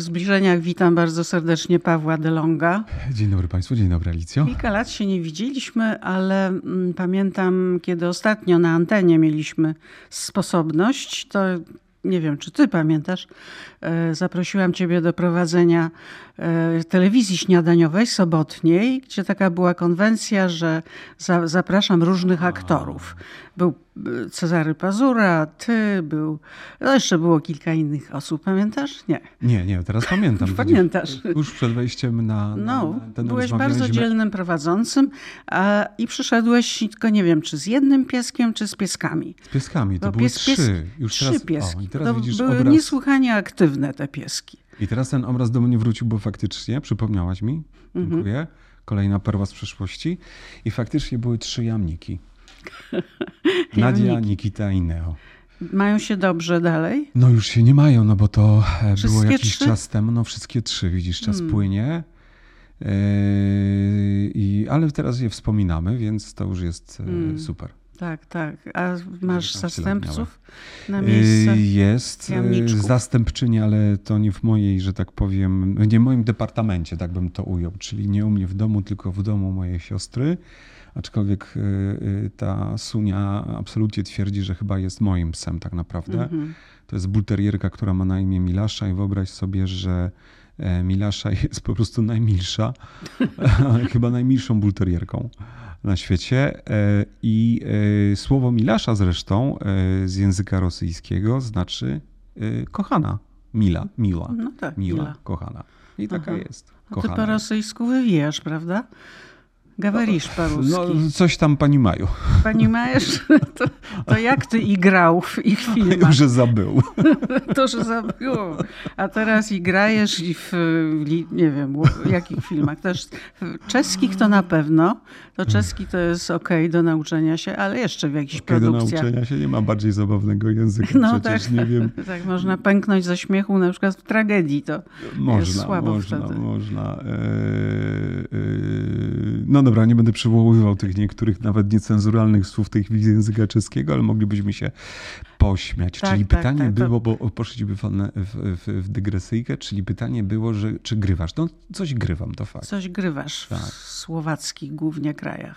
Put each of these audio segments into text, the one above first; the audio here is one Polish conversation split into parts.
w zbliżeniach witam bardzo serdecznie Pawła Delonga. Dzień dobry Państwu, dzień dobry Alicjo. Kilka lat się nie widzieliśmy, ale mm, pamiętam, kiedy ostatnio na antenie mieliśmy sposobność, to nie wiem, czy ty pamiętasz, zaprosiłam ciebie do prowadzenia e, telewizji śniadaniowej sobotniej, gdzie taka była konwencja, że za, zapraszam różnych aktorów. Był e, Cezary Pazura, ty, był, no jeszcze było kilka innych osób, pamiętasz? Nie. Nie, nie, teraz pamiętam. Pamiętasz. Już przed wejściem na, na No, ten byłeś bardzo dzielnym prowadzącym a, i przyszedłeś, tylko nie wiem, czy z jednym pieskiem, czy z pieskami. Z pieskami, to Bo były pies, trzy. Już trzy teraz, pieski. O, teraz to widzisz były obraz... niesłychanie aktywne te pieski. I teraz ten obraz do mnie wrócił, bo faktycznie, przypomniałaś mi, mhm. dziękuję, kolejna perła z przeszłości i faktycznie były trzy jamniki. Nadia, Nikita i Neo. Mają się dobrze dalej? No już się nie mają, no bo to e, wszystkie było jakiś trzy? czas temu. No wszystkie trzy, widzisz, czas hmm. płynie. Yy, ale teraz je wspominamy, więc to już jest hmm. super. Tak, tak. A masz zastępców na miejsce? Jest zastępczyni, ale to nie w mojej, że tak powiem, nie w moim departamencie, tak bym to ujął. Czyli nie u mnie w domu, tylko w domu mojej siostry aczkolwiek y, y, ta Sunia absolutnie twierdzi, że chyba jest moim psem tak naprawdę. Mhm. To jest bulterierka, która ma na imię Milasza i wyobraź sobie, że e, Milasza jest po prostu najmilsza, chyba najmilszą bulterierką na świecie. E, I e, słowo Milasza zresztą e, z języka rosyjskiego znaczy kochana. Mila, miła. No tak, miła, mila. kochana. I taka Aha. jest. A ty po rosyjsku wywijasz, prawda? Gawarisz po no, no, coś tam pani Maju. Pani Majesz, to, to, jak ty igrał w ich no, filmach? To, że zabył. To, że zabyło. A teraz igrajesz i w, nie wiem, w jakich filmach. Też w czeskich to na pewno, to czeski to jest ok do nauczenia się, ale jeszcze w jakichś okay produkcjach. do nauczenia się nie ma bardziej zabawnego języka. No Przecież tak, nie wiem. tak, można pęknąć ze śmiechu na przykład w tragedii. To można, jest słabo można, wtedy. Można. Eee, eee, no dobra, nie będę przywoływał tych niektórych nawet niecenzuralnych słów z języka czeskiego, ale moglibyśmy się pośmiać. Tak, czyli tak, pytanie tak, było, bo poszliśmy w, w, w, dygresyjkę, czyli pytanie było, że czy grywasz? No coś grywam, to fakt. Coś grywasz tak. w słowackich głównie ja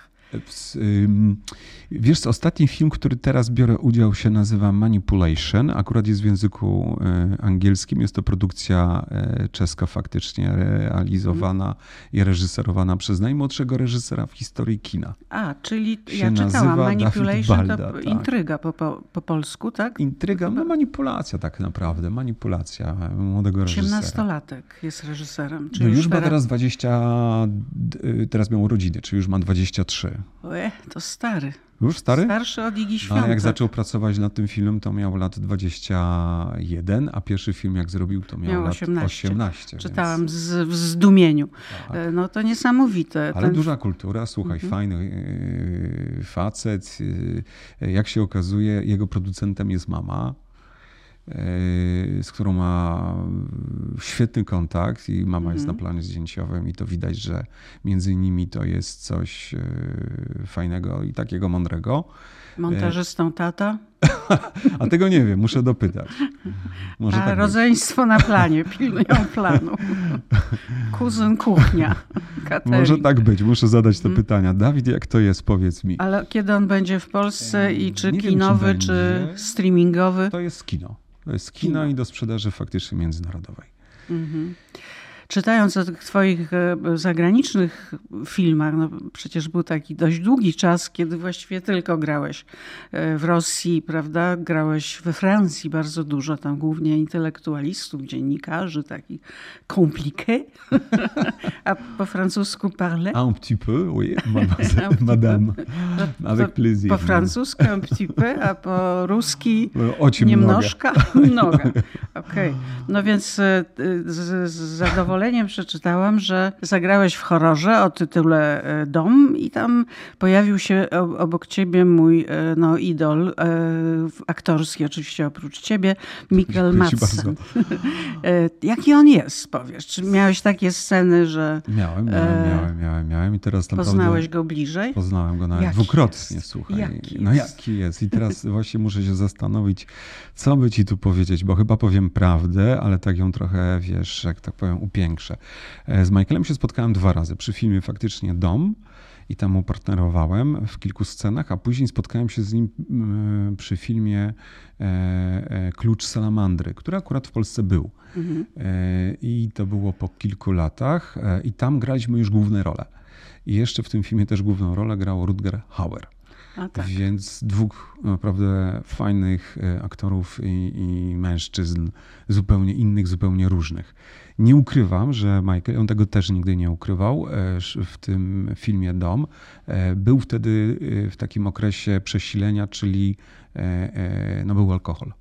Wiesz, ostatni film, który teraz biorę udział, się nazywa Manipulation. Akurat jest w języku e, angielskim. Jest to produkcja e, czeska, faktycznie realizowana i reżyserowana przez najmłodszego reżysera w historii kina. A, czyli ja czytałam Manipulation, Balda, to tak. intryga po, po, po, polsku, tak? Intryga, no manipulacja tak naprawdę. Manipulacja młodego reżysera. 18-latek jest reżyserem. no już ma teraz 20, teraz miał urodziny, czyli już ma 23. Ue, to stary. Już stary? Starszy od Igi Świątek. Ale jak zaczął pracować nad tym filmem, to miał lat 21, a pierwszy film jak zrobił, to miał, miał 18. lat 18. Czytałam więc... z, w zdumieniu. Tak. E, no to niesamowite. Ale Ten... duża kultura, słuchaj, mhm. fajny e, facet. E, jak się okazuje, jego producentem jest mama z którą ma świetny kontakt i mama mhm. jest na mhm. planie zdjęciowym i to widać, że między nimi to jest coś e, fajnego i takiego mądrego. Montażystą tata? A tego nie wiem, muszę dopytać. Może A tak rodzeństwo być. na planie, pilnują planu. Kuzyn kuchnia. Może tak być, muszę zadać te hmm. pytania. Dawid, jak to jest, powiedz mi. Ale kiedy on będzie w Polsce i czy nie kinowy, wiem, czy, czy streamingowy? To jest kino. Kino, kino. i do sprzedaży faktycznie międzynarodowej. Mhm czytając o tych twoich e, zagranicznych filmach, no przecież był taki dość długi czas, kiedy właściwie tylko grałeś e, w Rosji, prawda? Grałeś we Francji bardzo dużo, tam głównie intelektualistów, dziennikarzy, takich compliqué. A po francusku parle? Un petit peu, oui, madame, avec plaisir. Po francusku un petit peu, a po ruski niemnożka? Mnoga. Okej. Okay. No więc e, z, z zadowoleniem zadowoleniem przeczytałam, że zagrałeś w horrorze o tytule e, Dom i tam pojawił się obok ciebie mój e, no, idol, e, aktorski oczywiście oprócz ciebie, Mikkel Madsen. Jaki on jest, powiesz? Czy miałeś takie sceny, że... Miałem, miałem, miałem, miałem, miałem i teraz naprawdę... Poznałeś go bliżej? Poznałem go nawet jaki dwukrotnie, jest? słuchaj. Jaki no jaki jest? I teraz właśnie muszę się zastanowić, co by ci tu powiedzieć, bo chyba powiem powiem prawdę, ale tak ją trochę, wiesz, jak tak powiem, upiększę. Z Michaelem się spotkałem dwa razy. Przy filmie faktycznie Dom i tam mu partnerowałem w kilku scenach, a później spotkałem się z nim mm, przy filmie e, e, Klucz Salamandry, który akurat w Polsce był. Mhm. E, I to było po kilku latach i tam graliśmy już główne role. I jeszcze w tym filmie też główną rolę grał Rutger Hauer. Tak. Więc dwóch naprawdę fajnych aktorów i, i, mężczyzn, zupełnie innych, zupełnie różnych. Nie ukrywam, że Michael, on tego też nigdy nie ukrywał e, w tym filmie Dom. E, był wtedy e, w takim okresie przesilenia, czyli no był alkohol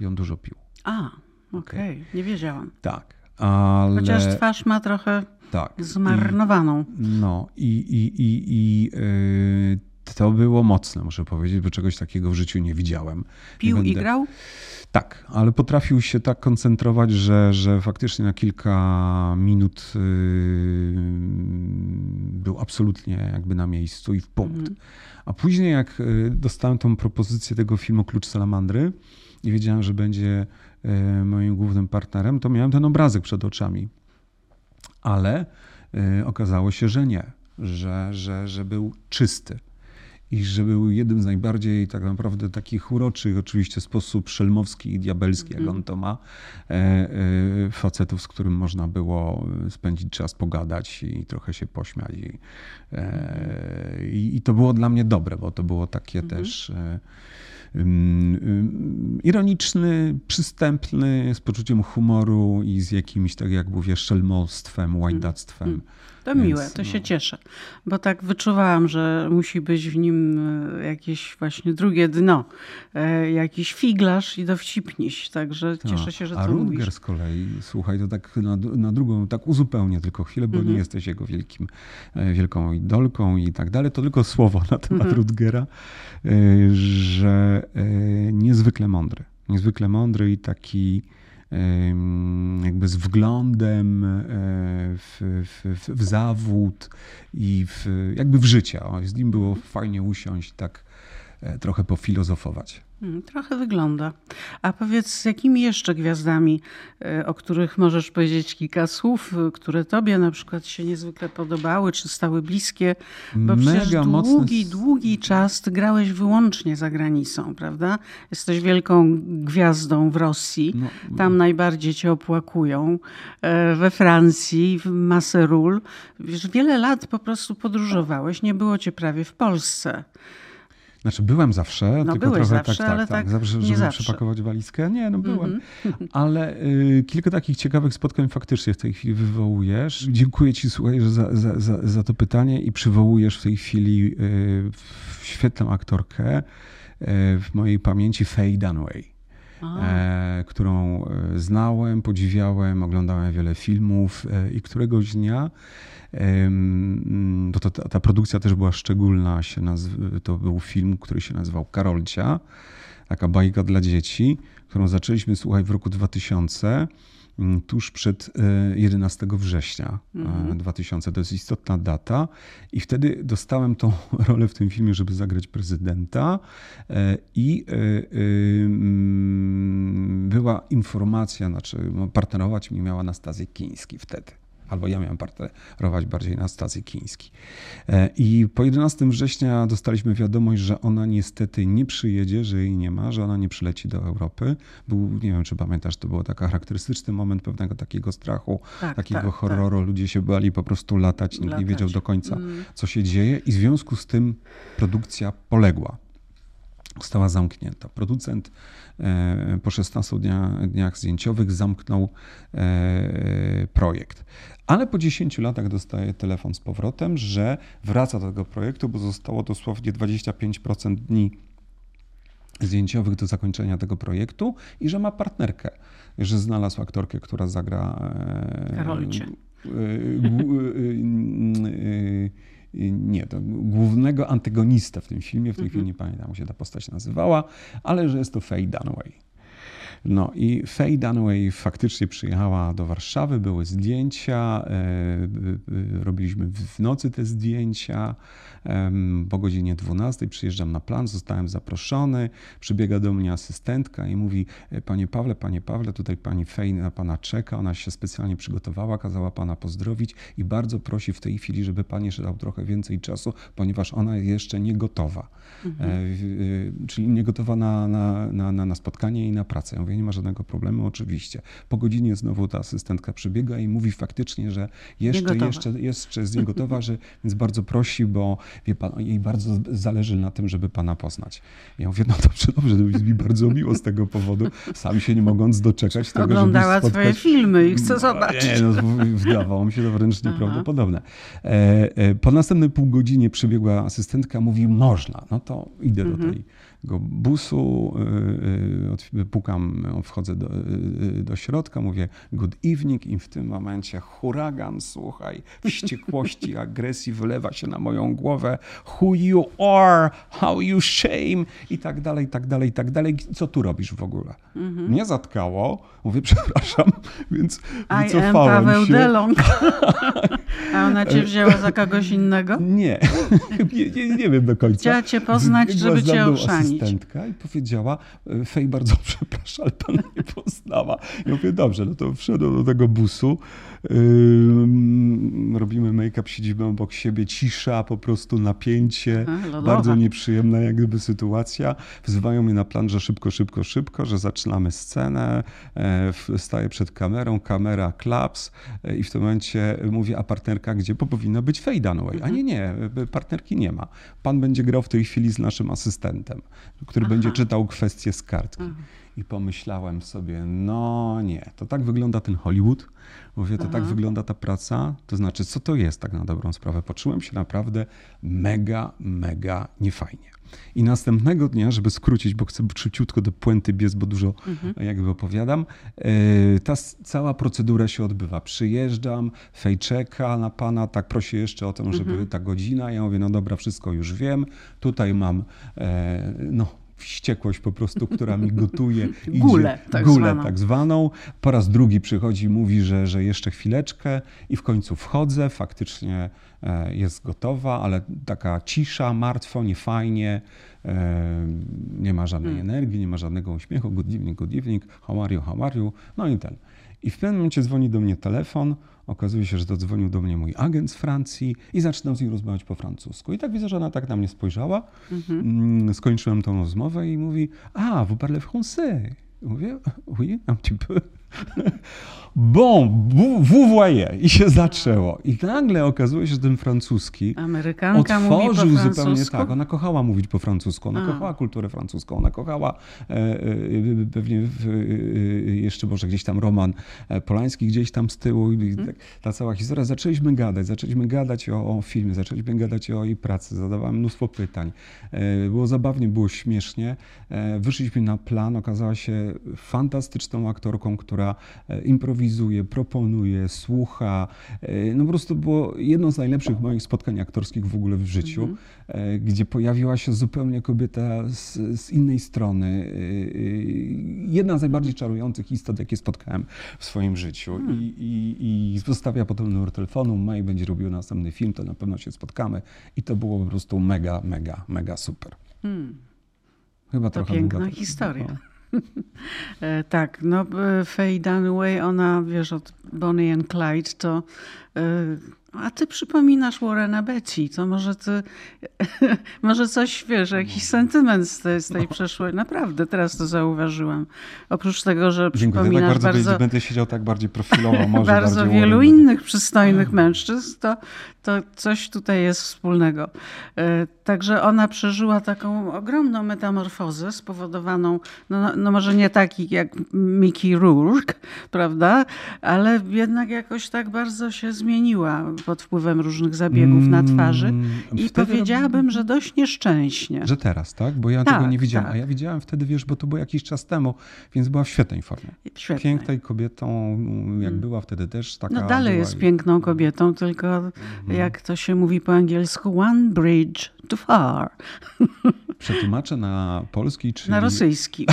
i on dużo pił. A, okej, okay. nie wiedziałam. Tak, ale... Chociaż twarz ma trochę tak. zmarnowaną. I, no i, i, i, i yy, to było mocne, muszę powiedzieć, bo czegoś takiego w życiu nie widziałem. Pił będę... i grał? Tak, ale potrafił się tak koncentrować, że, że faktycznie na kilka minut yy, był absolutnie jakby na miejscu i w punkt. Mm. A później jak y, dostałem tą propozycję tego filmu Klucz Salamandry i wiedziałem, że będzie y, moim głównym partnerem, to miałem ten obrazek przed oczami. Ale y, okazało się, że nie, że, że, że był czysty i że był jednym z najbardziej tak naprawdę takich uroczych, oczywiście sposób szelmowski i diabelski, jak mhm. on to ma, e, e, facetów, z którym można było spędzić czas, pogadać i trochę się pośmiać. I, e, i, i to było dla mnie dobre, bo to było takie mhm. też ironiczny, przystępny, z poczuciem humoru i z jakimś, tak jak mówię, szelmostwem, łajdactwem. Mm. To Więc, miłe, to no. się cieszę, bo tak wyczuwałam, że musi być w nim e, jakieś właśnie drugie dno, e, jakiś figlarz i dowcipniś, także tak. cieszę się, że A to Rutger mówisz. z kolei, słuchaj, to tak na, na drugą, tak uzupełnię tylko chwilę, bo nie mhm. jesteś jego wielkim, e, wielką idolką i tak dalej, to tylko słowo na temat mhm. Rutgera, że niezwykle mądry, niezwykle mądry i taki jakby z wglądem e, w, w, w zawód i w, jakby w życie. z nim było fajnie usiąść, tak trochę pofilozofować. Hmm, trochę wygląda. A powiedz, z jakimi jeszcze gwiazdami, e, o których możesz powiedzieć kilka słów, e, które tobie na przykład się niezwykle podobały, czy stały bliskie? Bo Mega przecież długi, mocny... długi czas ty grałeś wyłącznie za granicą, prawda? Jesteś wielką gwiazdą w Rosji. No, Tam najbardziej cię opłakują. E, we Francji, w Masserul. Wiesz, wiele lat po prostu podróżowałeś, nie było cię prawie w Polsce. Znaczy byłem zawsze, no, tylko trochę zawsze, tak, tak, tak, tak, zawsze, żeby zawsze. przepakować walizkę. Nie, no byłem. Mm -hmm. Ale y, kilka takich ciekawych spotkań faktycznie w tej chwili wywołujesz. Dziękuję ci, słuchaj, za, za, za, za to pytanie i przywołujesz w tej chwili y, świetną aktorkę y, w mojej pamięci Faye Dunaway. E, którą e, znałem, podziwiałem, oglądałem wiele filmów e, i któregoś dnia bo to, ta, ta, produkcja też była szczególna. Się to był film, który się nazywał Karolcia, taka bajka dla dzieci, którą zaczęliśmy słuchać w roku 2000 mm, tuż przed 11 e, września mm-hmm. 2000. To jest istotna data. I wtedy dostałem tą rolę w tym filmie, żeby zagrać prezydenta. E, I e, mm, była informacja, znaczy no, partnerować mi miała Anastazję Kiński wtedy albo ja miałem partnerować bardziej na stacji Kiński. E, I po 11 września dostaliśmy wiadomość, że ona niestety nie przyjedzie, że jej nie ma, że ona nie przyleci do Europy. Był, nie wiem czy pamiętasz, to był taki charakterystyczny moment pewnego takiego strachu, tak, takiego tak, horroru. Tak. Ludzie się bali po prostu latać, nikt latać. nie wiedział do końca, mm. co się dzieje i w związku z tym produkcja poległa została zamknięta. Producent e, po 16 dniach, dniach zdjęciowych zamknął e, projekt. Ale po 10 latach dostaje telefon z powrotem, że wraca do tego projektu, bo zostało dosłownie 25% dni zdjęciowych do zakończenia tego projektu i że ma partnerkę, że znalazł aktorkę, która zagra. E, Karolcie. Nie, to głównego antagonista w tym filmie, w tej chwili mhm. nie pamiętam, jak się ta postać nazywała, ale że jest to Faye Dunaway. No i Faye Dunaway faktycznie przyjechała do Warszawy, były zdjęcia, robiliśmy w nocy te zdjęcia. Po godzinie 12 przyjeżdżam na plan, zostałem zaproszony, przybiega do mnie asystentka i mówi, panie Pawle, panie Pawle, tutaj pani Faye na pana czeka, ona się specjalnie przygotowała, kazała pana pozdrowić i bardzo prosi w tej chwili, żeby pan jeszcze dał trochę więcej czasu, ponieważ ona jest jeszcze nie gotowa. Mhm. E, e, czyli nie gotowa na, na, na, na spotkanie i na pracę. Ja mówię, nie ma żadnego problemu, oczywiście. Po godzinie znowu ta asystentka przybiega i mówi faktycznie, że jeszcze, jeszcze, jeszcze jest niegotowa, że, więc bardzo prosi, bo wie pan, jej bardzo zależy na tym, żeby pana poznać. Ja mówię, no dobrze, dobrze, to jest mi bardzo miło z tego powodu, sam się nie mogąc doczekać tego, Oglądała żeby spotkać... twoje filmy i chcę zobaczyć. Nie, no, wydawało mi się to wręcz nieprawdopodobne. E, po następnej pół godzinie przybiegła asystentka, mówi, można. No to idę mhm. do tej busu, y, y, pukam, wchodzę do, y, do środka, mówię good evening i w tym momencie huragan, słuchaj, wściekłości, agresji wylewa się na moją głowę. Who you are, how you shame i tak dalej, i tak dalej, i tak dalej. Co tu robisz w ogóle? Mhm. Mnie zatkało, mówię przepraszam, więc I wycofałem am Paweł się. Delong. A ona cię wzięła za kogoś innego? Nie, nie, nie, nie wiem do końca. Chciała cię poznać, żeby cię ochrzanić asystentka i powiedziała, e, Fej, bardzo przepraszam, ale pan nie poznała. Ja mówię, dobrze, no to wszedłem do tego busu, yy, robimy make-up, siedzimy obok siebie, cisza, po prostu napięcie, bardzo nieprzyjemna jak gdyby sytuacja. Wzywają mnie na plan, że szybko, szybko, szybko, że zaczynamy scenę, e, staję przed kamerą, kamera klaps e, i w tym momencie mówię, a partnerka gdzie? Bo powinna być Faye Dunaway. A mhm. nie, nie, partnerki nie ma. Pan będzie grał w tej chwili z naszym asystentem który Aha. będzie czytał kwestie z kartki. Aha. I pomyślałem sobie, no nie, to tak wygląda ten Hollywood. Mówię, to tak Aha. tak wygląda ta praca. To znaczy, co to jest tak na dobrą sprawę? Poczułem się naprawdę mega, mega niefajnie. I następnego dnia, żeby skrócić, bo chcę szybciutko do puenty biec, bo dużo mhm. jakby opowiadam, e, ta cała procedura się odbywa. Przyjeżdżam, fejczeka na pana, tak prosi jeszcze o to, żeby mhm. ta godzina. Ja mówię, no dobra, wszystko już wiem. Tutaj mam, e, no wściekłość po prostu, która mi gotuje. gulę, tak, gulę zwaną. tak zwaną. Po raz drugi przychodzi, mówi, że, że jeszcze chwileczkę i w końcu wchodzę, faktycznie e, jest gotowa, ale taka cisza, martwo, niefajnie, e, nie ma żadnej hmm. energii, nie ma żadnego uśmiechu, good evening, good evening, how are you, how are you, no i ten. I w pewnym momencie dzwoni do mnie telefon, Okazuje się, że dodzwonił do mnie mój agent z Francji i zaczynam z nim rozmawiać po francusku. I tak widzę, że ona tak na mnie spojrzała. Mhm. Mm, skończyłem tą rozmowę i mówi, a, vous parlez français. Mówię, oui, un petit peu. Bon, vous voyez. I się zaczęło. I nagle okazuje się, że ten francuski Amerykanka otworzył mówi po zupełnie tak. Ona kochała mówić po francusku, ona A. kochała kulturę francuską, ona kochała e, e, pewnie e, jeszcze może gdzieś tam Roman e, Polański gdzieś tam z tyłu. I hmm. ta cała historia. Zaczęliśmy gadać, zaczęliśmy gadać o, o filmie, zaczęliśmy gadać o jej pracy, zadawałem mnóstwo pytań. E, było zabawnie, było śmiesznie. E, wyszliśmy na plan, okazała się fantastyczną aktorką, która improwizowała improwizuje, proponuje, słucha. E, no po prostu było jedno z najlepszych moich spotkań aktorskich w ogóle w życiu, mm -hmm. gdzie pojawiła się zupełnie kobieta z, z, innej strony. E, jedna z najbardziej czarujących istot, jakie spotkałem w swoim życiu. Mm. I, i, I zostawia potem numer telefonu, May będzie robił następny film, to na pewno się spotkamy. I to było po prostu mega, mega, mega super. Mm. Chyba to trochę piękna historia. No. E, tak, no e, Faye Dunaway, ona, wiesz, od Bonnie and Clyde, to e, a ty przypominasz Warrena Betty, to może ty, może coś, wiesz, jakiś sentyment z tej, z tej no. przeszłej. Naprawdę, teraz to zauważyłam. Oprócz tego, że Dziękuję. przypominasz tak bardzo... bardzo będę siedział tak bardziej profilowo, może Bardzo wielu Warren innych przystojnych mężczyzn, to, to coś tutaj jest wspólnego. E, także ona przeżyła taką ogromną metamorfozę spowodowaną, no, no, no może nie taki jak Mickey Rourke, prawda, ale jednak jakoś tak bardzo się zmieniła pod wpływem różnych zabiegów na twarzy mm, i powiedziałabym, że dość nieszczęśnie. Że teraz, tak? Bo ja tak, tego nie widziałem. Tak. A ja widziałem wtedy, wiesz, bo to było jakiś czas temu, więc była w świetnej formie. Świetnej. Pięknej kobietą, jak mm. była wtedy też taka... No dalej jest i... piękną kobietą, tylko mhm. jak to się mówi po angielsku, one bridge too far. Przetłumaczę na polski czy... Na rosyjski.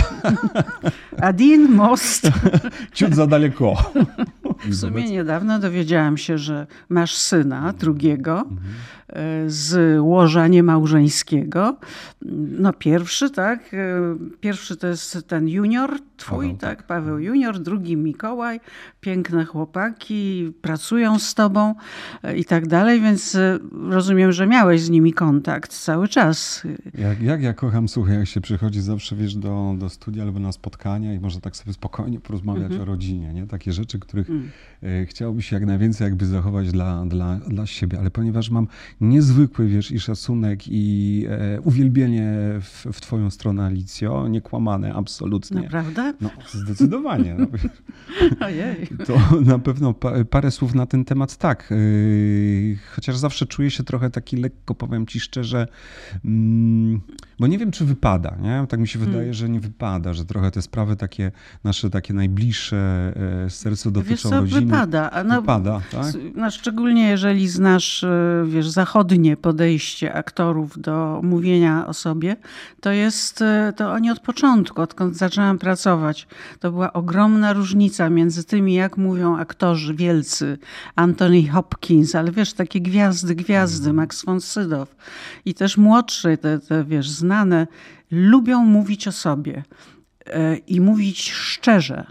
Adin most. Ciut za daleko. W sumie niedawno dowiedziałam się, że masz syna drugiego mhm. e, z łoża niemałżeńskiego. No pierwszy, tak? E, pierwszy to jest ten junior twój, Paweł, tak? tak? Paweł junior, drugi Mikołaj. Piękne chłopaki, pracują z tobą e, i tak dalej, więc rozumiem, że miałeś z nimi kontakt cały czas. Jak, jak ja kocham, słuchaj, jak się przychodzi zawsze, wiesz, do, do studia albo na spotkania i można tak sobie spokojnie porozmawiać mhm. o rodzinie, nie? Takie rzeczy, których mhm. E, chciałoby się jak najwięcej jakby zachować dla, dla, dla siebie, ale ponieważ mam niezwykły, wiesz, i szacunek i e, uwielbienie w, w twoją stronę, Alicjo, niekłamane absolutnie. Naprawdę? No, zdecydowanie. No. Ojej. To na pewno pa, parę słów na ten temat tak. E, chociaż zawsze czuję się trochę taki lekko, powiem ci szczerze, mm, bo nie wiem, czy wypada, nie? Tak mi się wydaje, hmm. że nie wypada, że trochę te sprawy takie, nasze takie najbliższe e, sercu dotyczą Wiesz rodziny. Wypada. No, wypada, tak? No, szczególnie jeżeli znasz, e, wiesz, zachodnie podejście aktorów do mówienia o sobie, to jest, e, to oni od początku, odkąd zaczęłam pracować, to była ogromna różnica między tymi, jak mówią aktorzy wielcy, Anthony Hopkins, ale wiesz, takie gwiazdy, gwiazdy, mhm. Max von Sydow i też młodszy, te, te wiesz, znane, lubią mówić o sobie e, i mówić szczerze.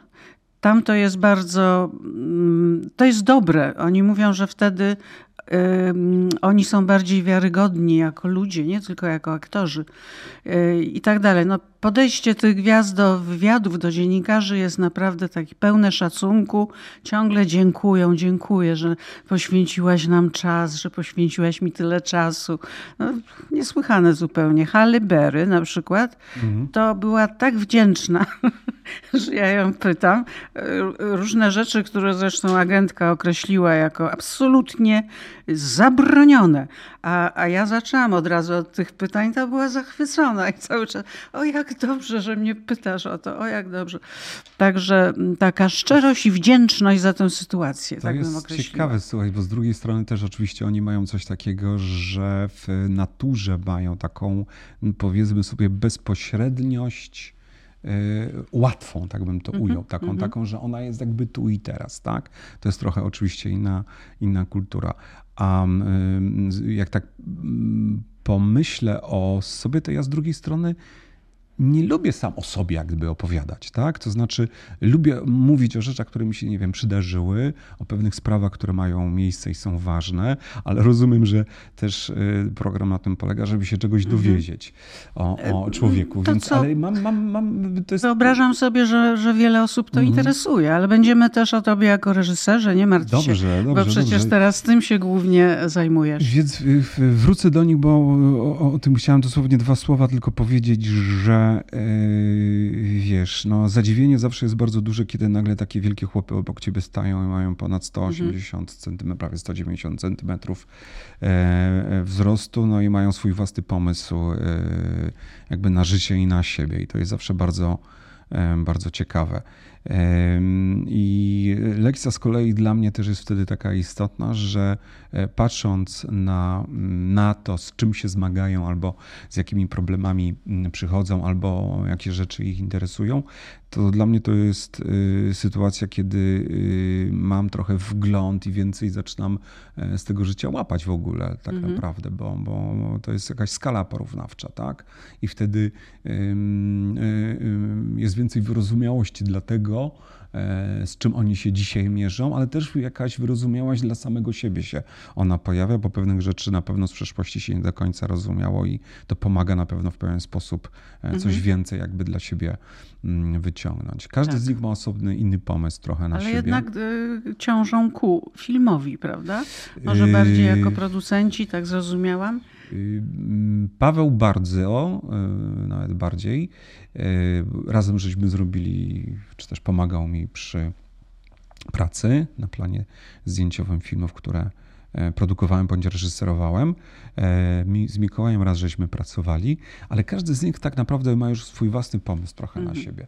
Tam to jest bardzo, mm, to jest dobre. Oni mówią, że wtedy oni są bardziej wiarygodni jako ludzie, nie tylko jako aktorzy e, i tak dalej. No, podejście tych gwiazd do wywiadów, do dziennikarzy jest naprawdę takie pełne szacunku. Ciągle dziękują, dziękuję, że poświęciłaś nam czas, że poświęciłaś mi tyle czasu. No, niesłychane zupełnie. Halle Berry na przykład, mhm. to była tak wdzięczna, że ja ją pytam. Różne rzeczy, które zresztą agentka określiła jako absolutnie zabronione. A, a ja zaczęłam od razu od tych pytań, to była zachwycona i cały czas, o jak dobrze, że mnie pytasz o to, o jak dobrze. Także taka szczerość i wdzięczność za tę sytuację. To tak jest ciekawe, słuchaj, bo z drugiej strony też oczywiście oni mają coś takiego, że w naturze mają taką, powiedzmy sobie, bezpośredniość, y, łatwą, tak bym to mhm, ujął, taką, mm -hmm. taką, że ona jest jakby tu i teraz, tak? To jest trochę oczywiście inna, inna kultura. A jak tak mm, pomyślę o sobie, to ja z drugiej strony nie lubię sam o sobie jakby opowiadać, tak? To znaczy lubię mówić o rzeczach, które mi się, nie wiem, przydarzyły, o pewnych sprawach, które mają miejsce i są ważne, ale rozumiem, że też y, program na tym polega, żeby się czegoś mhm. dowiedzieć o, o e, człowieku, to więc co? ale mam, mam, mam jest... Wyobrażam sobie, że, że wiele osób to mhm. interesuje, ale będziemy też o tobie jako reżyserze, nie martw dobrze, się, dobrze, bo przecież dobrze. teraz tym się głównie zajmujesz. Więc wrócę do nich, bo o, o tym chciałem dosłownie dwa słowa tylko powiedzieć, że yy, wiesz, no zadziwienie zawsze jest bardzo duże, kiedy nagle takie wielkie chłopy obok ciebie stają i mają ponad 180 mhm. cm, prawie 190 cm e, wzrostu, no i mają swój własny pomysł e, jakby na życie i na siebie i to jest zawsze bardzo, e, bardzo ciekawe. I lekcja z kolei dla mnie też jest wtedy taka istotna, że e, patrząc na, na to, z czym się zmagają, albo z jakimi problemami mm, przychodzą, albo jakie rzeczy ich interesują, to dla mnie to jest y, sytuacja, kiedy y, mam trochę wgląd i więcej zaczynam e, z tego życia łapać w ogóle, tak mhm. naprawdę, bo, bo to jest jakaś skala porównawcza, tak? I wtedy y, jest więcej wyrozumiałości dla tego, z czym oni się dzisiaj mierzą, ale też jakaś wyrozumiałość dla samego siebie się ona pojawia, bo pewnych rzeczy na pewno z przeszłości się nie do końca rozumiało i to pomaga na pewno w pewien sposób e, coś mhm. więcej jakby dla siebie mm, wyciągnąć. Każdy tak. z nich ma osobny, inny pomysł trochę na ale siebie. Ale jednak y, ciążą ku filmowi, prawda? Może bardziej jako producenci, tak zrozumiałam? Paweł bardzo, y, nawet bardziej, y, razem żeśmy zrobili, czy też pomagał mi przy pracy na planie zdjęciowym filmów, które produkowałem bądź reżyserowałem. Z Mikołajem raz żeśmy pracowali, ale każdy z nich tak naprawdę ma już swój własny pomysł trochę mhm. na siebie.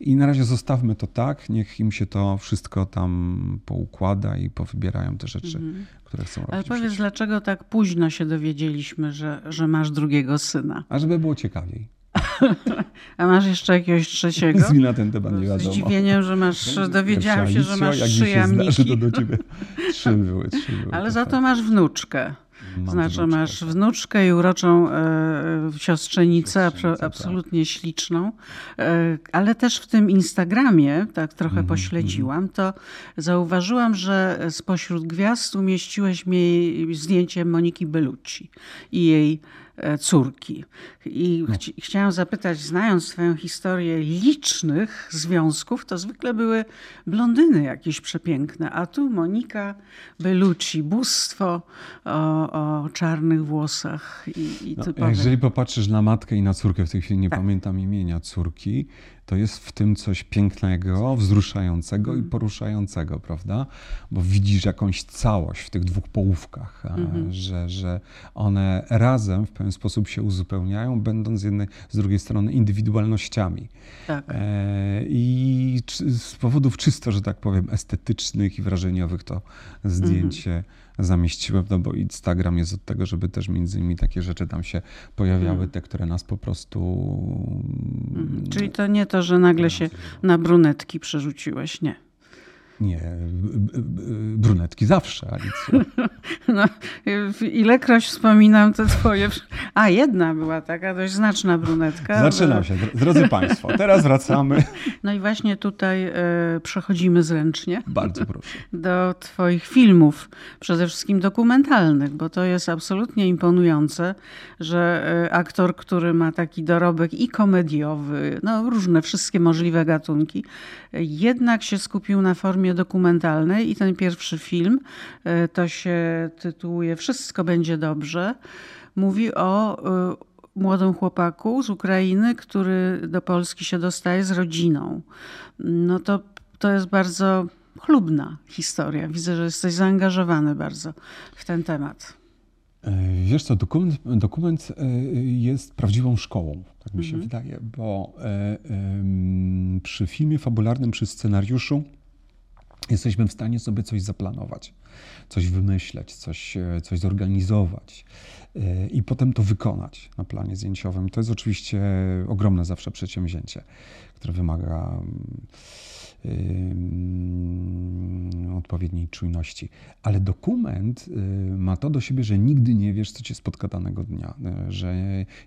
I na razie zostawmy to tak, niech im się to wszystko tam poukłada i powybierają te rzeczy, mhm. które chcą robić. Ale powiedz, dlaczego tak późno się dowiedzieliśmy, że, że masz drugiego syna? A żeby było ciekawiej. A masz jeszcze jakiegoś trzeciego? Mi na ten temat nie wiadomo. Z zdziwieniem, że masz, dowiedziałam się, że masz trzy jamniki. to do ciebie trzy były, trzy były. Ale za to masz wnuczkę. Mam znaczy wnuczkę, masz tak. wnuczkę i uroczą e, siostrzenicę, tak. absolutnie tak. śliczną. E, ale też w tym Instagramie, tak trochę mm -hmm, pośledziłam, mm to zauważyłam, że spośród gwiazd umieściłeś mi zdjęcie Moniki Bellucci i jej córki. I no. ch chciałam zapytać, znając Twoją historię licznych związków, to zwykle były blondyny jakieś przepiękne, a tu Monika Bellucci, bóstwo o, o czarnych włosach i, i no. Jeżeli popatrzysz na matkę i na córkę, w tej chwili nie tak. pamiętam imienia córki, to jest w tym coś pięknego, wzruszającego i mm. poruszającego, prawda? Bo widzisz jakąś całość w tych dwóch połówkach, mm-hmm. że, że one razem w pewien sposób się uzupełniają, będąc z jednej, z drugiej strony indywidualnościami. Tak. E, I z powodów czysto, że tak powiem, estetycznych i wrażeniowych to zdjęcie mm-hmm zamieściłem, no bo Instagram jest od tego, żeby też między innymi takie rzeczy tam się pojawiały, hmm. te, które nas po prostu... Mhm. Czyli to nie to, że nagle się na brunetki przerzuciłeś, nie? Nie, brunetki zawsze, Alicjo. No, ilekroć wspominam te twoje... A, jedna była taka dość znaczna brunetka. Zaczynam się, drodzy Państwo, teraz wracamy. No i właśnie tutaj y, przechodzimy zręcznie. Bardzo proszę. Do twoich filmów, przede wszystkim dokumentalnych, bo to jest absolutnie imponujące, że aktor, który ma taki dorobek i komediowy, no różne, wszystkie możliwe gatunki, jednak się skupił na formie dokumentalnej i ten pierwszy film, e, to się tytułuje Wszystko będzie dobrze, mówi o e, młodym chłopaku z Ukrainy, który do Polski się dostaje z rodziną. No to, to jest bardzo chlubna historia. Widzę, że jesteś zaangażowany bardzo w ten temat. E, wiesz co, dokument, dokument jest prawdziwą szkołą, tak mi się mhm. wydaje, bo przy filmie fabularnym, przy scenariuszu jesteśmy w stanie sobie coś zaplanować, coś wymyśleć, coś, e, coś zorganizować e, i potem to wykonać na planie zdjęciowym. To jest oczywiście ogromne zawsze przedsięwzięcie, które wymaga odpowiedniej czujności. Ale dokument y, ma to do siebie, że nigdy nie wiesz, co cię spotka danego dnia, y, że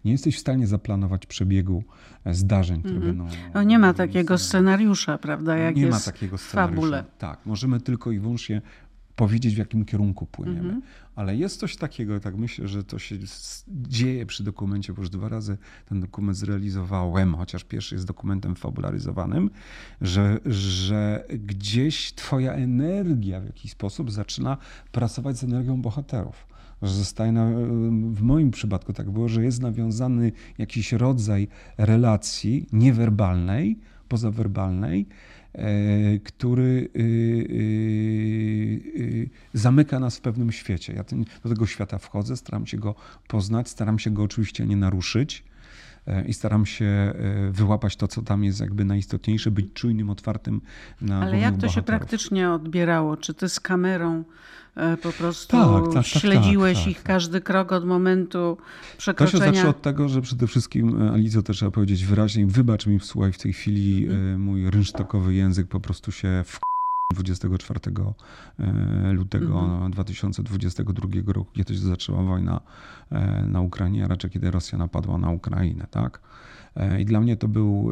nie jesteś w stanie zaplanować przebiegu e, zdarzeń, które mm -hmm. będą. No nie ma takiego scenariusza, prawda? Jak nie ma takiego scenariusza. Fabule. Tak, możemy tylko i wyłącznie powiedzieć, w jakim kierunku płyniemy. Mm -hmm. Ale jest coś takiego, tak myślę, że to się dzieje przy dokumencie, bo już dwa razy ten dokument zrealizowałem, chociaż pierwszy jest dokumentem fabularyzowanym, że, że gdzieś twoja energia w jakiś sposób zaczyna pracować z energią bohaterów że zostaje, na, w moim przypadku tak było, że jest nawiązany jakiś rodzaj relacji niewerbalnej, pozawerbalnej, który y, y, y, zamyka nas w pewnym świecie. Ja do tego świata wchodzę, staram się go poznać, staram się go oczywiście nie naruszyć e, i staram się e, wyłapać to, co tam jest jakby najistotniejsze, być czujnym, otwartym na Ale jak to bohaterów. się praktycznie odbierało? Czy ty z kamerą E, po prostu tak, tak, tak, śledziłeś tak, ich tak. każdy krok od momentu przekroczenia. To się zaczęło od tego, że przede wszystkim, e, Alicjo, to trzeba powiedzieć wyraźnie, wybacz mi, słuchaj, w tej chwili hmm. mój rynsztokowy język po prostu się w 24 lutego mhm. 2022 roku, kiedy się zaczęła wojna na Ukrainie, a raczej kiedy Rosja napadła na Ukrainę, tak? E, I dla mnie to był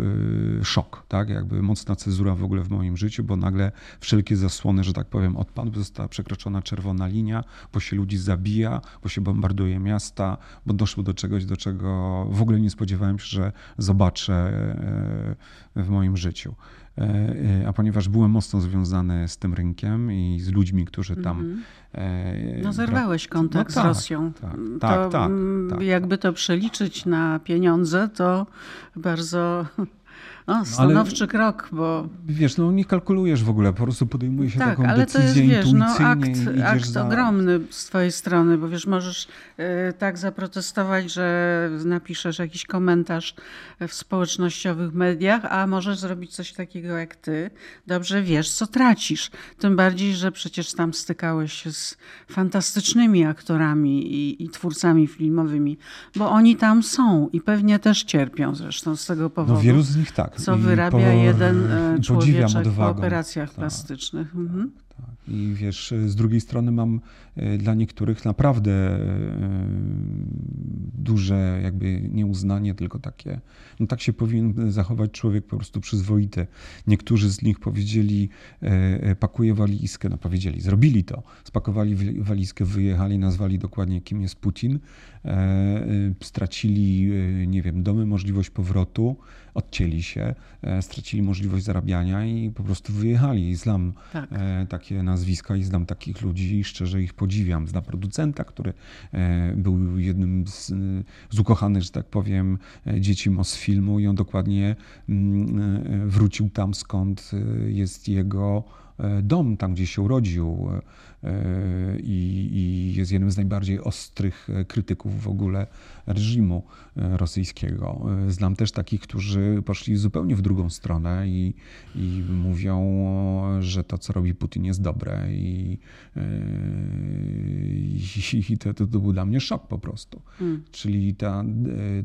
e, szok, tak? Jakby mocna cezura w ogóle w moim życiu, bo nagle wszelkie zasłony, że tak powiem, odpadły, została przekroczona czerwona linia, bo się ludzi zabija, bo się bombarduje miasta, bo doszło do czegoś, do czego w ogóle nie spodziewałem się, że zobaczę e, w moim życiu. E, e, a ponieważ byłem mocno związany z tym rynkiem i z ludźmi, którzy tam. Mm -hmm. No, zerwałeś kontakt no, tak, z Rosją. Tak, tak, to, tak, tak, Jakby to przeliczyć na pieniądze, to bardzo No, stanowczy ale, krok, bo... Wiesz, no nie kalkulujesz w ogóle, po prostu podejmuje się tak, taką ale decyzję to jest, wiesz, no, akt, akt za... ogromny z twojej strony, bo wiesz, możesz y, tak zaprotestować, że napiszesz jakiś komentarz w społecznościowych mediach, a możesz zrobić coś takiego jak ty. Dobrze wiesz, co tracisz. Tym bardziej, że przecież tam stykałeś się z fantastycznymi aktorami i, i twórcami filmowymi, bo oni tam są i pewnie też cierpią zresztą z tego powodu. No wielu z nich tak co wyrabia po, jeden e, człowieczek po operacjach tak, plastycznych. Mhm. Tak, tak. I wiesz, z drugiej strony mam e, dla niektórych naprawdę e, duże jakby nieuznanie, tylko takie, no tak się powinien zachować człowiek po prostu przyzwoity. Niektórzy z nich powiedzieli, pakuje walizkę, no powiedzieli, zrobili to, spakowali walizkę, wyjechali, nazwali dokładnie kim jest Putin, stracili, nie wiem, domy, możliwość powrotu, odcięli się, e, stracili możliwość zarabiania i po prostu wyjechali. Znam tak. E, takie nazwiska i znam takich ludzi i szczerze ich podziwiam. Znam producenta, który e, był jednym z, z ukochanych, że tak powiem, dzieci Mosfilmu i on dokładnie mm, wrócił tam, skąd jest jego dom, tam gdzie się urodził i, i jest jednym z najbardziej ostrych krytyków w ogóle reżimu e, rosyjskiego. E, znam też takich, którzy poszli zupełnie w drugą stronę i, i mówią, że to, co robi Putin, jest dobre. I, e, i, i to, to, to, był dla mnie szok po prostu. Hmm. Czyli ta,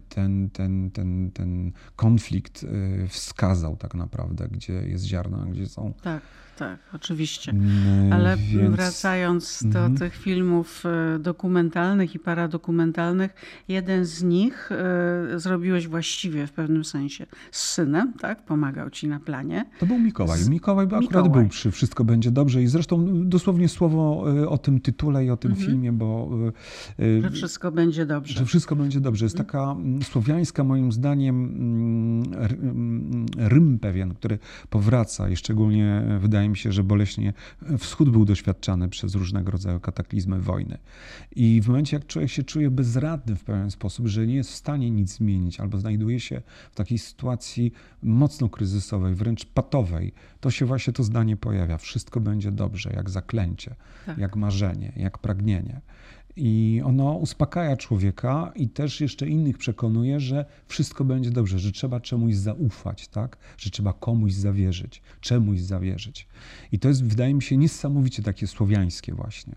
ten, ten, ten, ten konflikt wskazał tak naprawdę, gdzie jest ziarno, a gdzie są. Tak tak, oczywiście. Mm, Ale Więc... wracając do mhm. tych filmów e, dokumentalnych i paradokumentalnych, jeden z nich y, zrobiłeś właściwie w pewnym sensie z synem, tak? Pomagał ci na planie. To był Mikołaj. Mikołaj, akurat Mikołaj. był przy Wszystko będzie dobrze i zresztą dosłownie słowo e, o tym tytule i o tym mhm. filmie, bo... Że wszystko będzie dobrze. Że wszystko będzie dobrze. Jest mhm. taka słowiańska moim zdaniem rym pewien, który powraca i szczególnie wydaje wydaje mi się, że boleśnie wschód był doświadczany przez różnego rodzaju kataklizmy wojny. I w momencie, jak człowiek się czuje bezradny w pewien sposób, że nie jest w stanie nic zmienić, albo znajduje się w takiej sytuacji mocno kryzysowej, wręcz patowej, to się właśnie to zdanie pojawia. Wszystko będzie dobrze, jak zaklęcie, tak. jak marzenie, jak pragnienie. I ono uspokaja człowieka i też jeszcze innych przekonuje, że wszystko będzie dobrze, że trzeba czemuś zaufać, tak? że trzeba komuś zawierzyć, czemuś zawierzyć. I to jest, wydaje mi się, niesamowicie takie słowiańskie właśnie.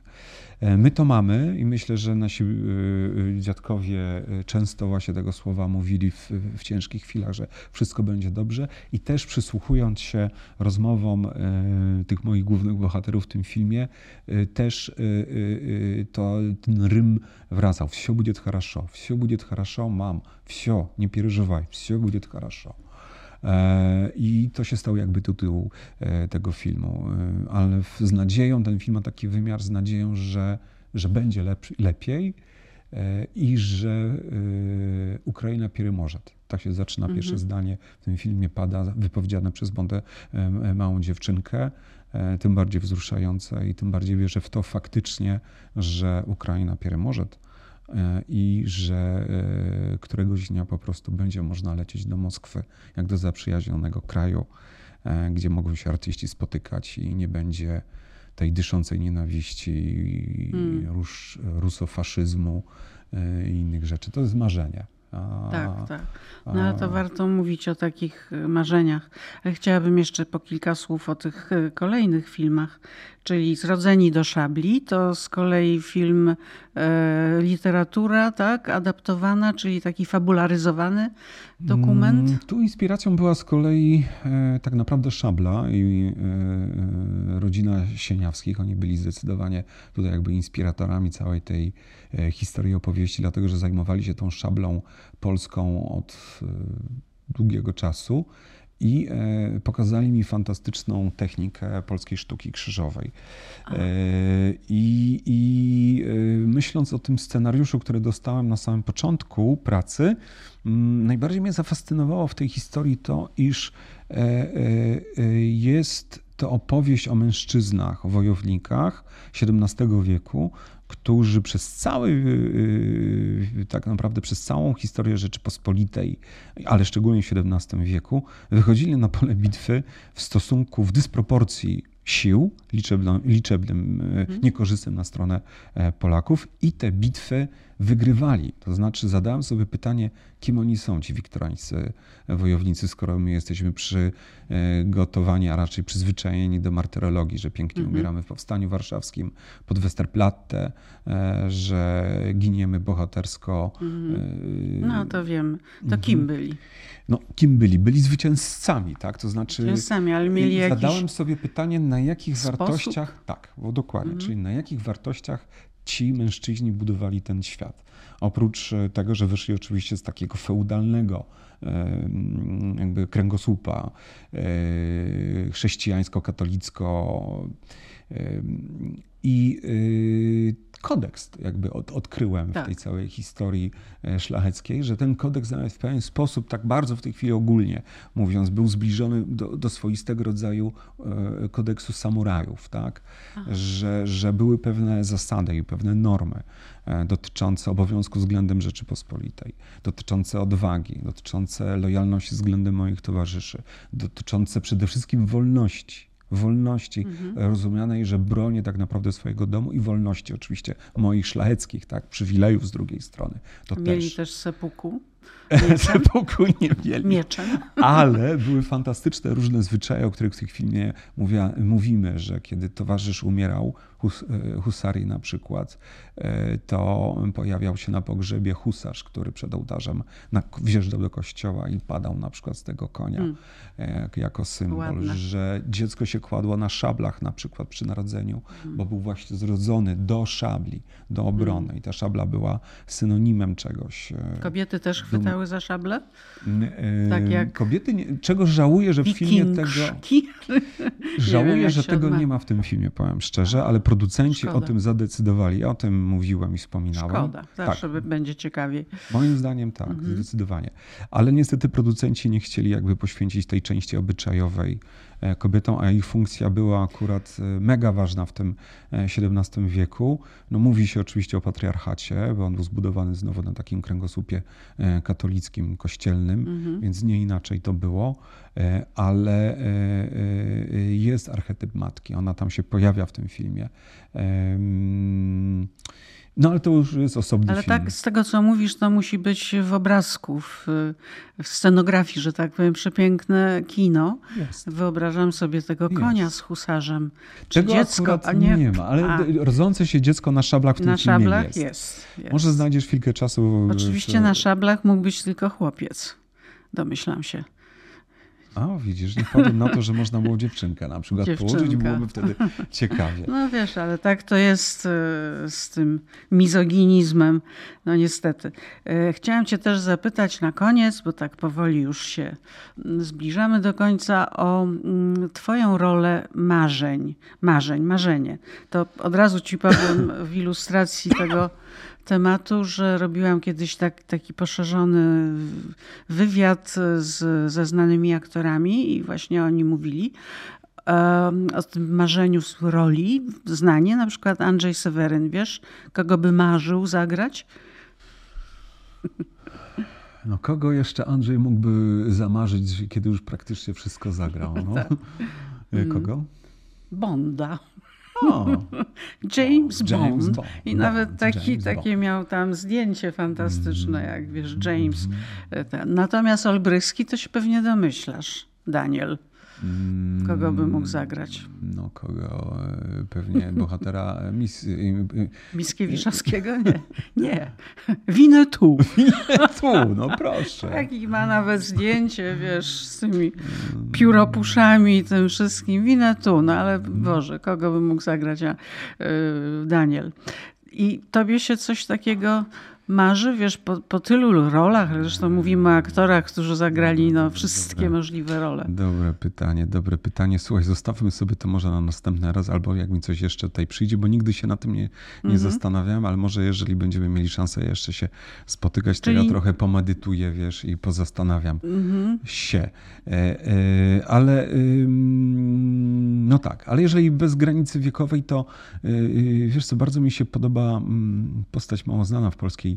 E, my to mamy i myślę, że nasi e, e, dziadkowie często właśnie tego słowa mówili w, w ciężkich chwilach, że wszystko będzie dobrze i też przysłuchując się rozmowom tych moich głównych bohaterów w tym filmie, też to ten rym wracał. Все будет хорошо, все будет хорошо, mam, все, nie переживай, все будет хорошо. E, I to się stało jakby tytuł e, tego filmu. E, ale z nadzieją, ten film ma taki wymiar, z nadzieją, że, że będzie lepszy, lepiej i że Ukraina pierymorzet. Tak się zaczyna mhm. pierwsze zdanie w tym filmie, pada wypowiedziane przez Bondę małą dziewczynkę, tym bardziej wzruszające i tym bardziej wierzę w to faktycznie, że Ukraina pierymorzet i że e, któregoś dnia po prostu będzie można lecieć do Moskwy, jak do zaprzyjaźnionego kraju, e, gdzie mogą się artyści spotykać i nie będzie tej dyszącej nienawiści, rus, rusofaszyzmu i innych rzeczy. To jest marzenie. A, tak, tak. No ale to warto mówić o takich marzeniach. Chciałabym jeszcze po kilka słów o tych kolejnych filmach, czyli Zrodzeni do szabli, to z kolei film e, literatura, tak, adaptowana, czyli taki fabularyzowany dokument. Mm, tu inspiracją była z kolei e, tak naprawdę szabla i e, e, rodzina Sieniawskich. Oni byli zdecydowanie tutaj jakby inspiratorami całej tej e, historii opowieści, dlatego że zajmowali się tą szablą polską od e, długiego czasu i e, pokazali mi fantastyczną technikę polskiej sztuki krzyżowej. E, I, I e, myśląc o tym scenariuszu, który dostałem na samym początku pracy, mm, najbardziej mnie zafascynowało w tej historii to, iż jest to opowieść o mężczyznach, wojownikach XVII wieku, którzy przez cały, y, y, tak naprawdę przez całą historię Rzeczypospolitej, ale szczególnie w XVII wieku, wychodzili na pole bitwy w stosunku, w dysproporcji sił liczebnym, liczebnym mhm. niekorzystnym na stronę e, Polaków i te bitwy wygrywali. To znaczy zadałem sobie pytanie, kim oni są, ci wiktorańscy wojownicy, skoro my jesteśmy przygotowani, a raczej przyzwyczajeni do martyrologii, że pięknie mhm. umieramy w Powstaniu Warszawskim pod Westerplatte, e, że giniemy bohatersko. Mhm. No to wiem. To kim mhm. byli? No, kim byli? Byli zwycięzcami, tak? To znaczy. Zwycięzcami, ale mieli jakiś. Zadałem sobie pytanie, na jakich sposób? wartościach. Tak, bo dokładnie, czyli na jakich wartościach ci mężczyźni budowali ten świat. Oprócz e, tego, że wyszli oczywiście z takiego feudalnego e, jakby kręgosłupa e, chrześcijańsko-katolicko i kodeks jakby od, odkryłem tak. w tej całej historii e, szlacheckiej, że ten kodeks nawet w pewien sposób, tak bardzo w tej chwili ogólnie mówiąc, był zbliżony do, do swoistego rodzaju e, kodeksu samurajów, tak? Że, że były pewne zasady i pewne normy e, dotyczące obowiązku względem Rzeczypospolitej, dotyczące odwagi, dotyczące lojalności względem moich towarzyszy, dotyczące przede wszystkim wolności wolności mhm. rozumianej, że bronię tak naprawdę swojego domu i wolności oczywiście moich szlacheckich, tak, przywilejów z drugiej strony. To Mieli też, też sepuku. Sepuku nie mieli. Mieczem. Ale były fantastyczne różne zwyczaje, o których w tej filmie mówia, mówimy, że kiedy towarzysz umierał, hus, e, husarii na przykład, e, to pojawiał się na pogrzebie husarz, który przed ołtarzem wjeżdżał do kościoła i padał na przykład z tego konia hmm. jako symbol, Ładne. że dziecko się kładło na szablach na przykład przy narodzeniu, hmm. bo był właśnie zrodzony do szabli, do obrony hmm. i ta szabla była synonimem czegoś. Kobiety też chwytały za szable? Tak jak Kobiety, nie, czego żałuję, że w filmie tego... Żałuję, wiem, że tego nie ma w tym filmie, powiem szczerze, ale producenci Szkoda. o tym zadecydowali. Ja o tym mówiłem i wspominałem. Szkoda, zawsze tak. będzie ciekawiej. Moim zdaniem tak, mhm. zdecydowanie. Ale niestety producenci nie chcieli jakby poświęcić tej części obyczajowej kobietom, a ich funkcja była akurat e, mega ważna w tym XVII e, wieku. No, mówi się oczywiście o patriarchacie, bo on był zbudowany znowu na takim kręgosłupie katolickim, kościelnym, mhm. więc nie inaczej to było, ale jest archetyp matki, ona tam się pojawia w tym filmie. No ale to już jest osobny ale film. Ale tak, z tego co mówisz, to musi być w obrazku, w, w scenografii, że tak powiem, przepiękne kino. Jest. Wyobrażam sobie tego konia jest. z husarzem. Czy tego dziecko, a nie... nie ma, ale a. rodzące się dziecko na szablach w tym na filmie szablach jest. Jest, jest. Może znajdziesz chwilkę czasu. Oczywiście w... na szablach mógł być tylko chłopiec. Domyślam się. A, widzisz, nie wpadłem na to, że można było dziewczynkę na przykład Dziewczynka. położyć, byłoby wtedy ciekawie. No wiesz, ale tak to jest e, z tym mizoginizmem, no niestety. E, chciałam cię też zapytać na koniec, bo tak powoli już się mm, zbliżamy do końca, o mm, twoją rolę marzeń, marzeń, marzenie. To od razu ci powiem w ilustracji tego tematu, że robiłam kiedyś tak, taki poszerzony wywiad z, ze znanymi aktorami i właśnie oni mówili o tym marzeniu z roli. Znanie, na przykład Andrzej Seweryn, wiesz, kogo by marzył zagrać? No kogo jeszcze Andrzej mógłby zamarzyć, kiedy już praktycznie wszystko zagrał? No? tak. Kogo? Bonda. James, James Bond. Bond. I Bond. nawet taki, takie Bond. miał tam zdjęcie fantastyczne, jak wiesz, James. Mm. Natomiast Olbryski to się pewnie domyślasz, Daniel. Kogo by mógł zagrać? No kogo? E, pewnie bohatera mis... Miskiewiczowskiego? Nie. Nie. Winę tu. Winę tu, no proszę. Taki ma nawet zdjęcie, wiesz, z tymi pióropuszami i tym wszystkim. Winę tu, no ale Boże, kogo by mógł zagrać a, Daniel. I tobie się coś takiego marzy, wiesz, po, po tylu rolach, zresztą mówimy o aktorach, którzy zagrali no, wszystkie dobre, możliwe role. Dobre pytanie, dobre pytanie. Słuchaj, zostawmy sobie to może na następny raz, albo jak mi coś jeszcze tutaj przyjdzie, bo nigdy się na tym nie, nie mhm. zastanawiałem, ale może jeżeli będziemy mieli szansę jeszcze się spotykać, Czyli... to ja trochę pomedytuję, wiesz, i pozastanawiam mhm. się. E, e, ale No tak, ale jeżeli bez granicy wiekowej, to wiesz co, bardzo mi się podoba mm, postać mało znana w polskiej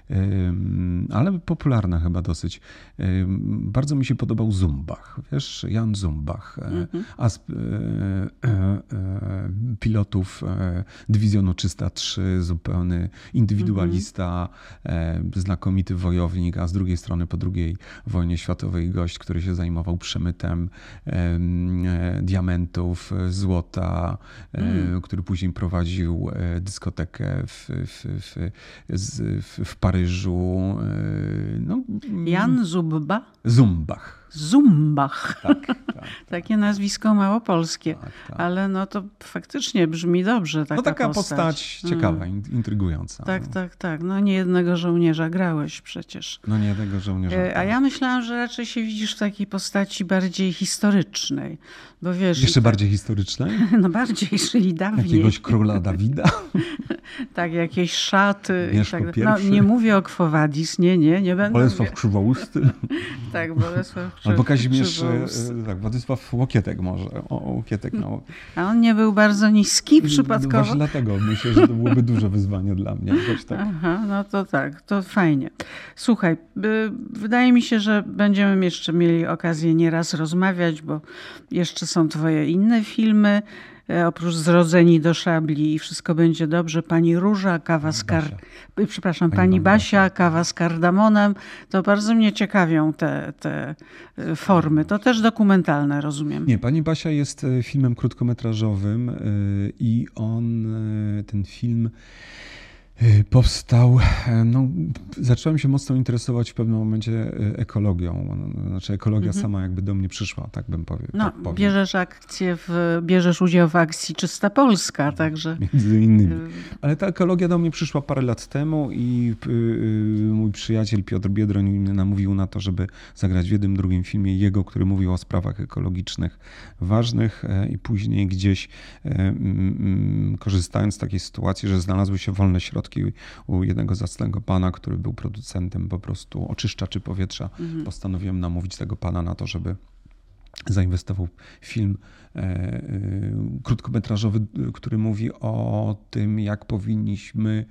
ale popularna chyba dosyć. Bardzo mi się podobał Zumbach, wiesz, Jan Zumbach, mm-hmm. pilotów Dywizjonu 303, zupełny indywidualista, mm-hmm. znakomity wojownik, a z drugiej strony po II wojnie światowej gość, który się zajmował przemytem diamentów, złota, mm. który później prowadził dyskotekę w, w, w, w Paryżu Paryżu. E, no, Jan Zubba? Zumbach. Zumbach. Tak, tak, tak. Takie nazwisko małopolskie. Tak, tak. Ale no to faktycznie brzmi dobrze taka No taka postać, postać ciekawa, mm. intrygująca. Tak, no. tak, tak. No nie jednego żołnierza grałeś przecież. No nie jednego żołnierza. E, a ja myślałam, że raczej się widzisz w takiej postaci bardziej historycznej. Bo wiesz, Jeszcze tak, bardziej historycznej? No bardziej, czyli dawniej. Jakiegoś króla Dawida? tak, jakieś szaty. tak, no, nie mówię o Quo Vadis, nie, nie, nie będę. Bolesław Krzywousty. tak, Bolesław Krzywousty. Albo Kazimierz, e, tak, Władysław Łokietek może. O, Łokietek, no. A on nie był bardzo niski przypadkowo? Właśnie dlatego myślę, że to byłoby duże wyzwanie dla mnie. Tak. Aha, no to tak, to fajnie. Słuchaj, wydaje mi się, że będziemy jeszcze mieli okazję nieraz rozmawiać, bo jeszcze są twoje inne filmy. E, oprócz Zrodzeni do szabli i wszystko będzie dobrze, pani Róża, kawa z kar... Przepraszam, pani, pani Basia, kawa z kardamonem. To bardzo mnie ciekawią te, te e, formy. To też dokumentalne, rozumiem. Nie, pani Basia jest e, filmem krótkometrażowym i on, ten film powstał, e, no, zacząłem się mocno interesować w pewnym momencie e, ekologią. Znaczy ekologia mhm. sama jakby do mnie przyszła, tak bym powiedział. No, tak powiem. bierzesz akcję, w, bierzesz udział w akcji Czysta Polska, także... Między innymi. Y, Ale ta ekologia do mnie przyszła parę lat temu i y, mój przyjaciel Piotr Biedroń namówił na to, żeby zagrać w jednym, drugim filmie jego, który mówił o sprawach ekologicznych ważnych e, i później gdzieś korzystając z takiej sytuacji, że znalazły się wolne środki u jednego zacnego pana, który był producentem po prostu oczyszczaczy powietrza. Mhm. Postanowiłem namówić tego pana na to, żeby zainwestował w film e, e, krótkometrażowy, który mówi o tym, jak powinniśmy,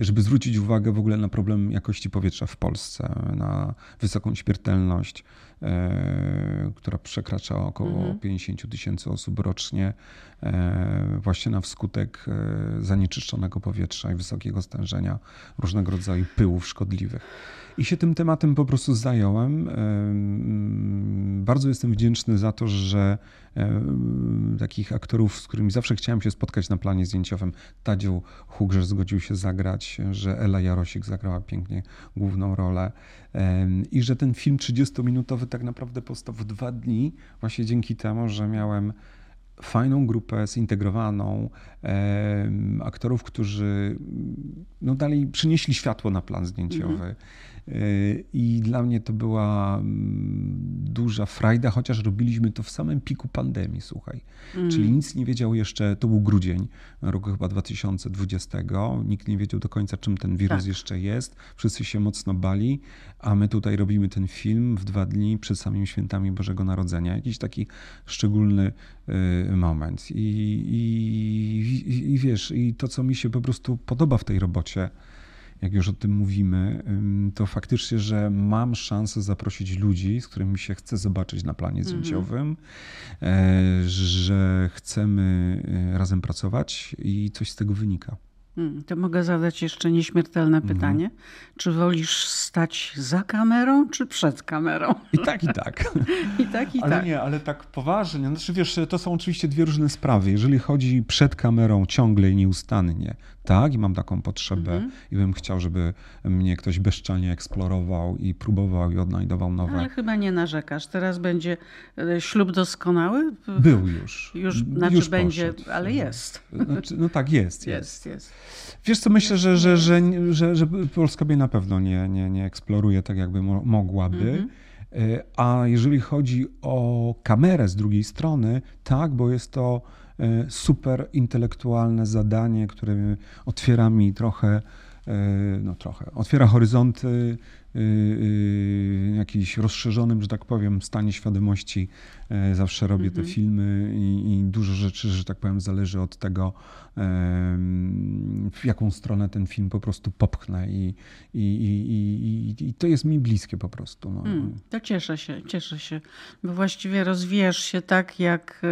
żeby zwrócić uwagę w ogóle na problem jakości powietrza w Polsce, na wysoką śmiertelność, e, która przekracza około mhm. 50 tysięcy osób rocznie, właśnie na wskutek zanieczyszczonego powietrza i wysokiego stężenia różnego rodzaju pyłów szkodliwych. I się tym tematem po prostu zająłem. Bardzo jestem wdzięczny za to, że takich aktorów, z którymi zawsze chciałem się spotkać na planie zdjęciowym, Tadziu Hugrze zgodził się zagrać, że Ela Jarosik zagrała pięknie główną rolę i że ten film 30-minutowy tak naprawdę powstał w dwa dni, właśnie dzięki temu, że miałem fajną grupę zintegrowaną aktorów, którzy no, dalej przynieśli światło na plan zdjęciowy. -hmm. I dla mnie to była mm, duża frajda, chociaż robiliśmy to w samym piku pandemii, słuchaj. Mm. Czyli nic nie wiedział jeszcze, to był grudzień roku chyba 2020. Nikt nie wiedział do końca, czym ten wirus tak. jeszcze jest. Wszyscy się mocno bali, a my tutaj robimy ten film w dwa dni przed samymi świętami Bożego Narodzenia. Jakiś taki szczególny y, moment. I, i, i, I wiesz, i to, co mi się po prostu podoba w tej robocie, jak już o tym mówimy, to faktycznie, że mam szansę zaprosić ludzi, z którymi się chcę zobaczyć na planie mhm. zdjęciowym, mm. że chcemy e, razem pracować i coś z tego wynika. Hmm, to mogę zadać jeszcze nieśmiertelne mhm. pytanie. Czy wolisz stać za kamerą, czy przed kamerą? I tak, i tak. I tak, i ale tak. nie, ale tak poważnie. Znaczy wiesz, to są oczywiście dwie różne sprawy. Jeżeli chodzi przed kamerą ciągle i nieustannie, tak, i mam taką potrzebę mhm. i bym chciał, żeby mnie ktoś bezczelnie eksplorował i próbował i odnajdował nowe. Ale chyba nie narzekasz. Teraz będzie e, ślub doskonały? Był już. Już, znaczy już będzie, poszedł. ale jest. Znaczy, no tak, jest, jest. Jest, jest. Wiesz co, myślę, że, że, że, że, że Polska mnie na pewno nie, nie, nie eksploruje tak, jakby mogłaby. Mhm. E, a jeżeli chodzi o kamerę z drugiej strony, tak, bo jest to super intelektualne zadanie, które otwiera mi trochę, e, no trochę, otwiera horyzonty jakimś rozszerzonym, że tak powiem, stanie świadomości yy, zawsze robię te mhm. filmy i, i, dużo rzeczy, że tak powiem, zależy od tego, w jaką stronę ten film po prostu popchnę i, i, i, i to jest mi bliskie po prostu. No. Mm, to cieszę się, cieszę się, bo właściwie rozwijasz się tak, jak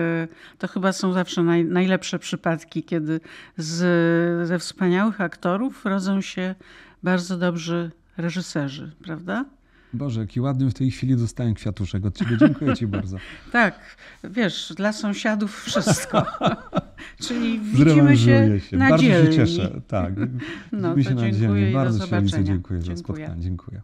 to chyba są zawsze naj, najlepsze przypadki, kiedy z, ze wspaniałych aktorów rodzą się bardzo dobrzy reżyserzy, prawda? Boże, jaki ładny w tej chwili dostałem kwiatuszek od ciebie. Dziękuję ci bardzo. tak, wiesz, dla sąsiadów wszystko. Czyli widzimy się, się. na Bardzo dzielni. się cieszę. Tak, no, widzimy się na dzielni. Bardzo ci dziękuję, dziękuję za spotkanie. Dziękuję.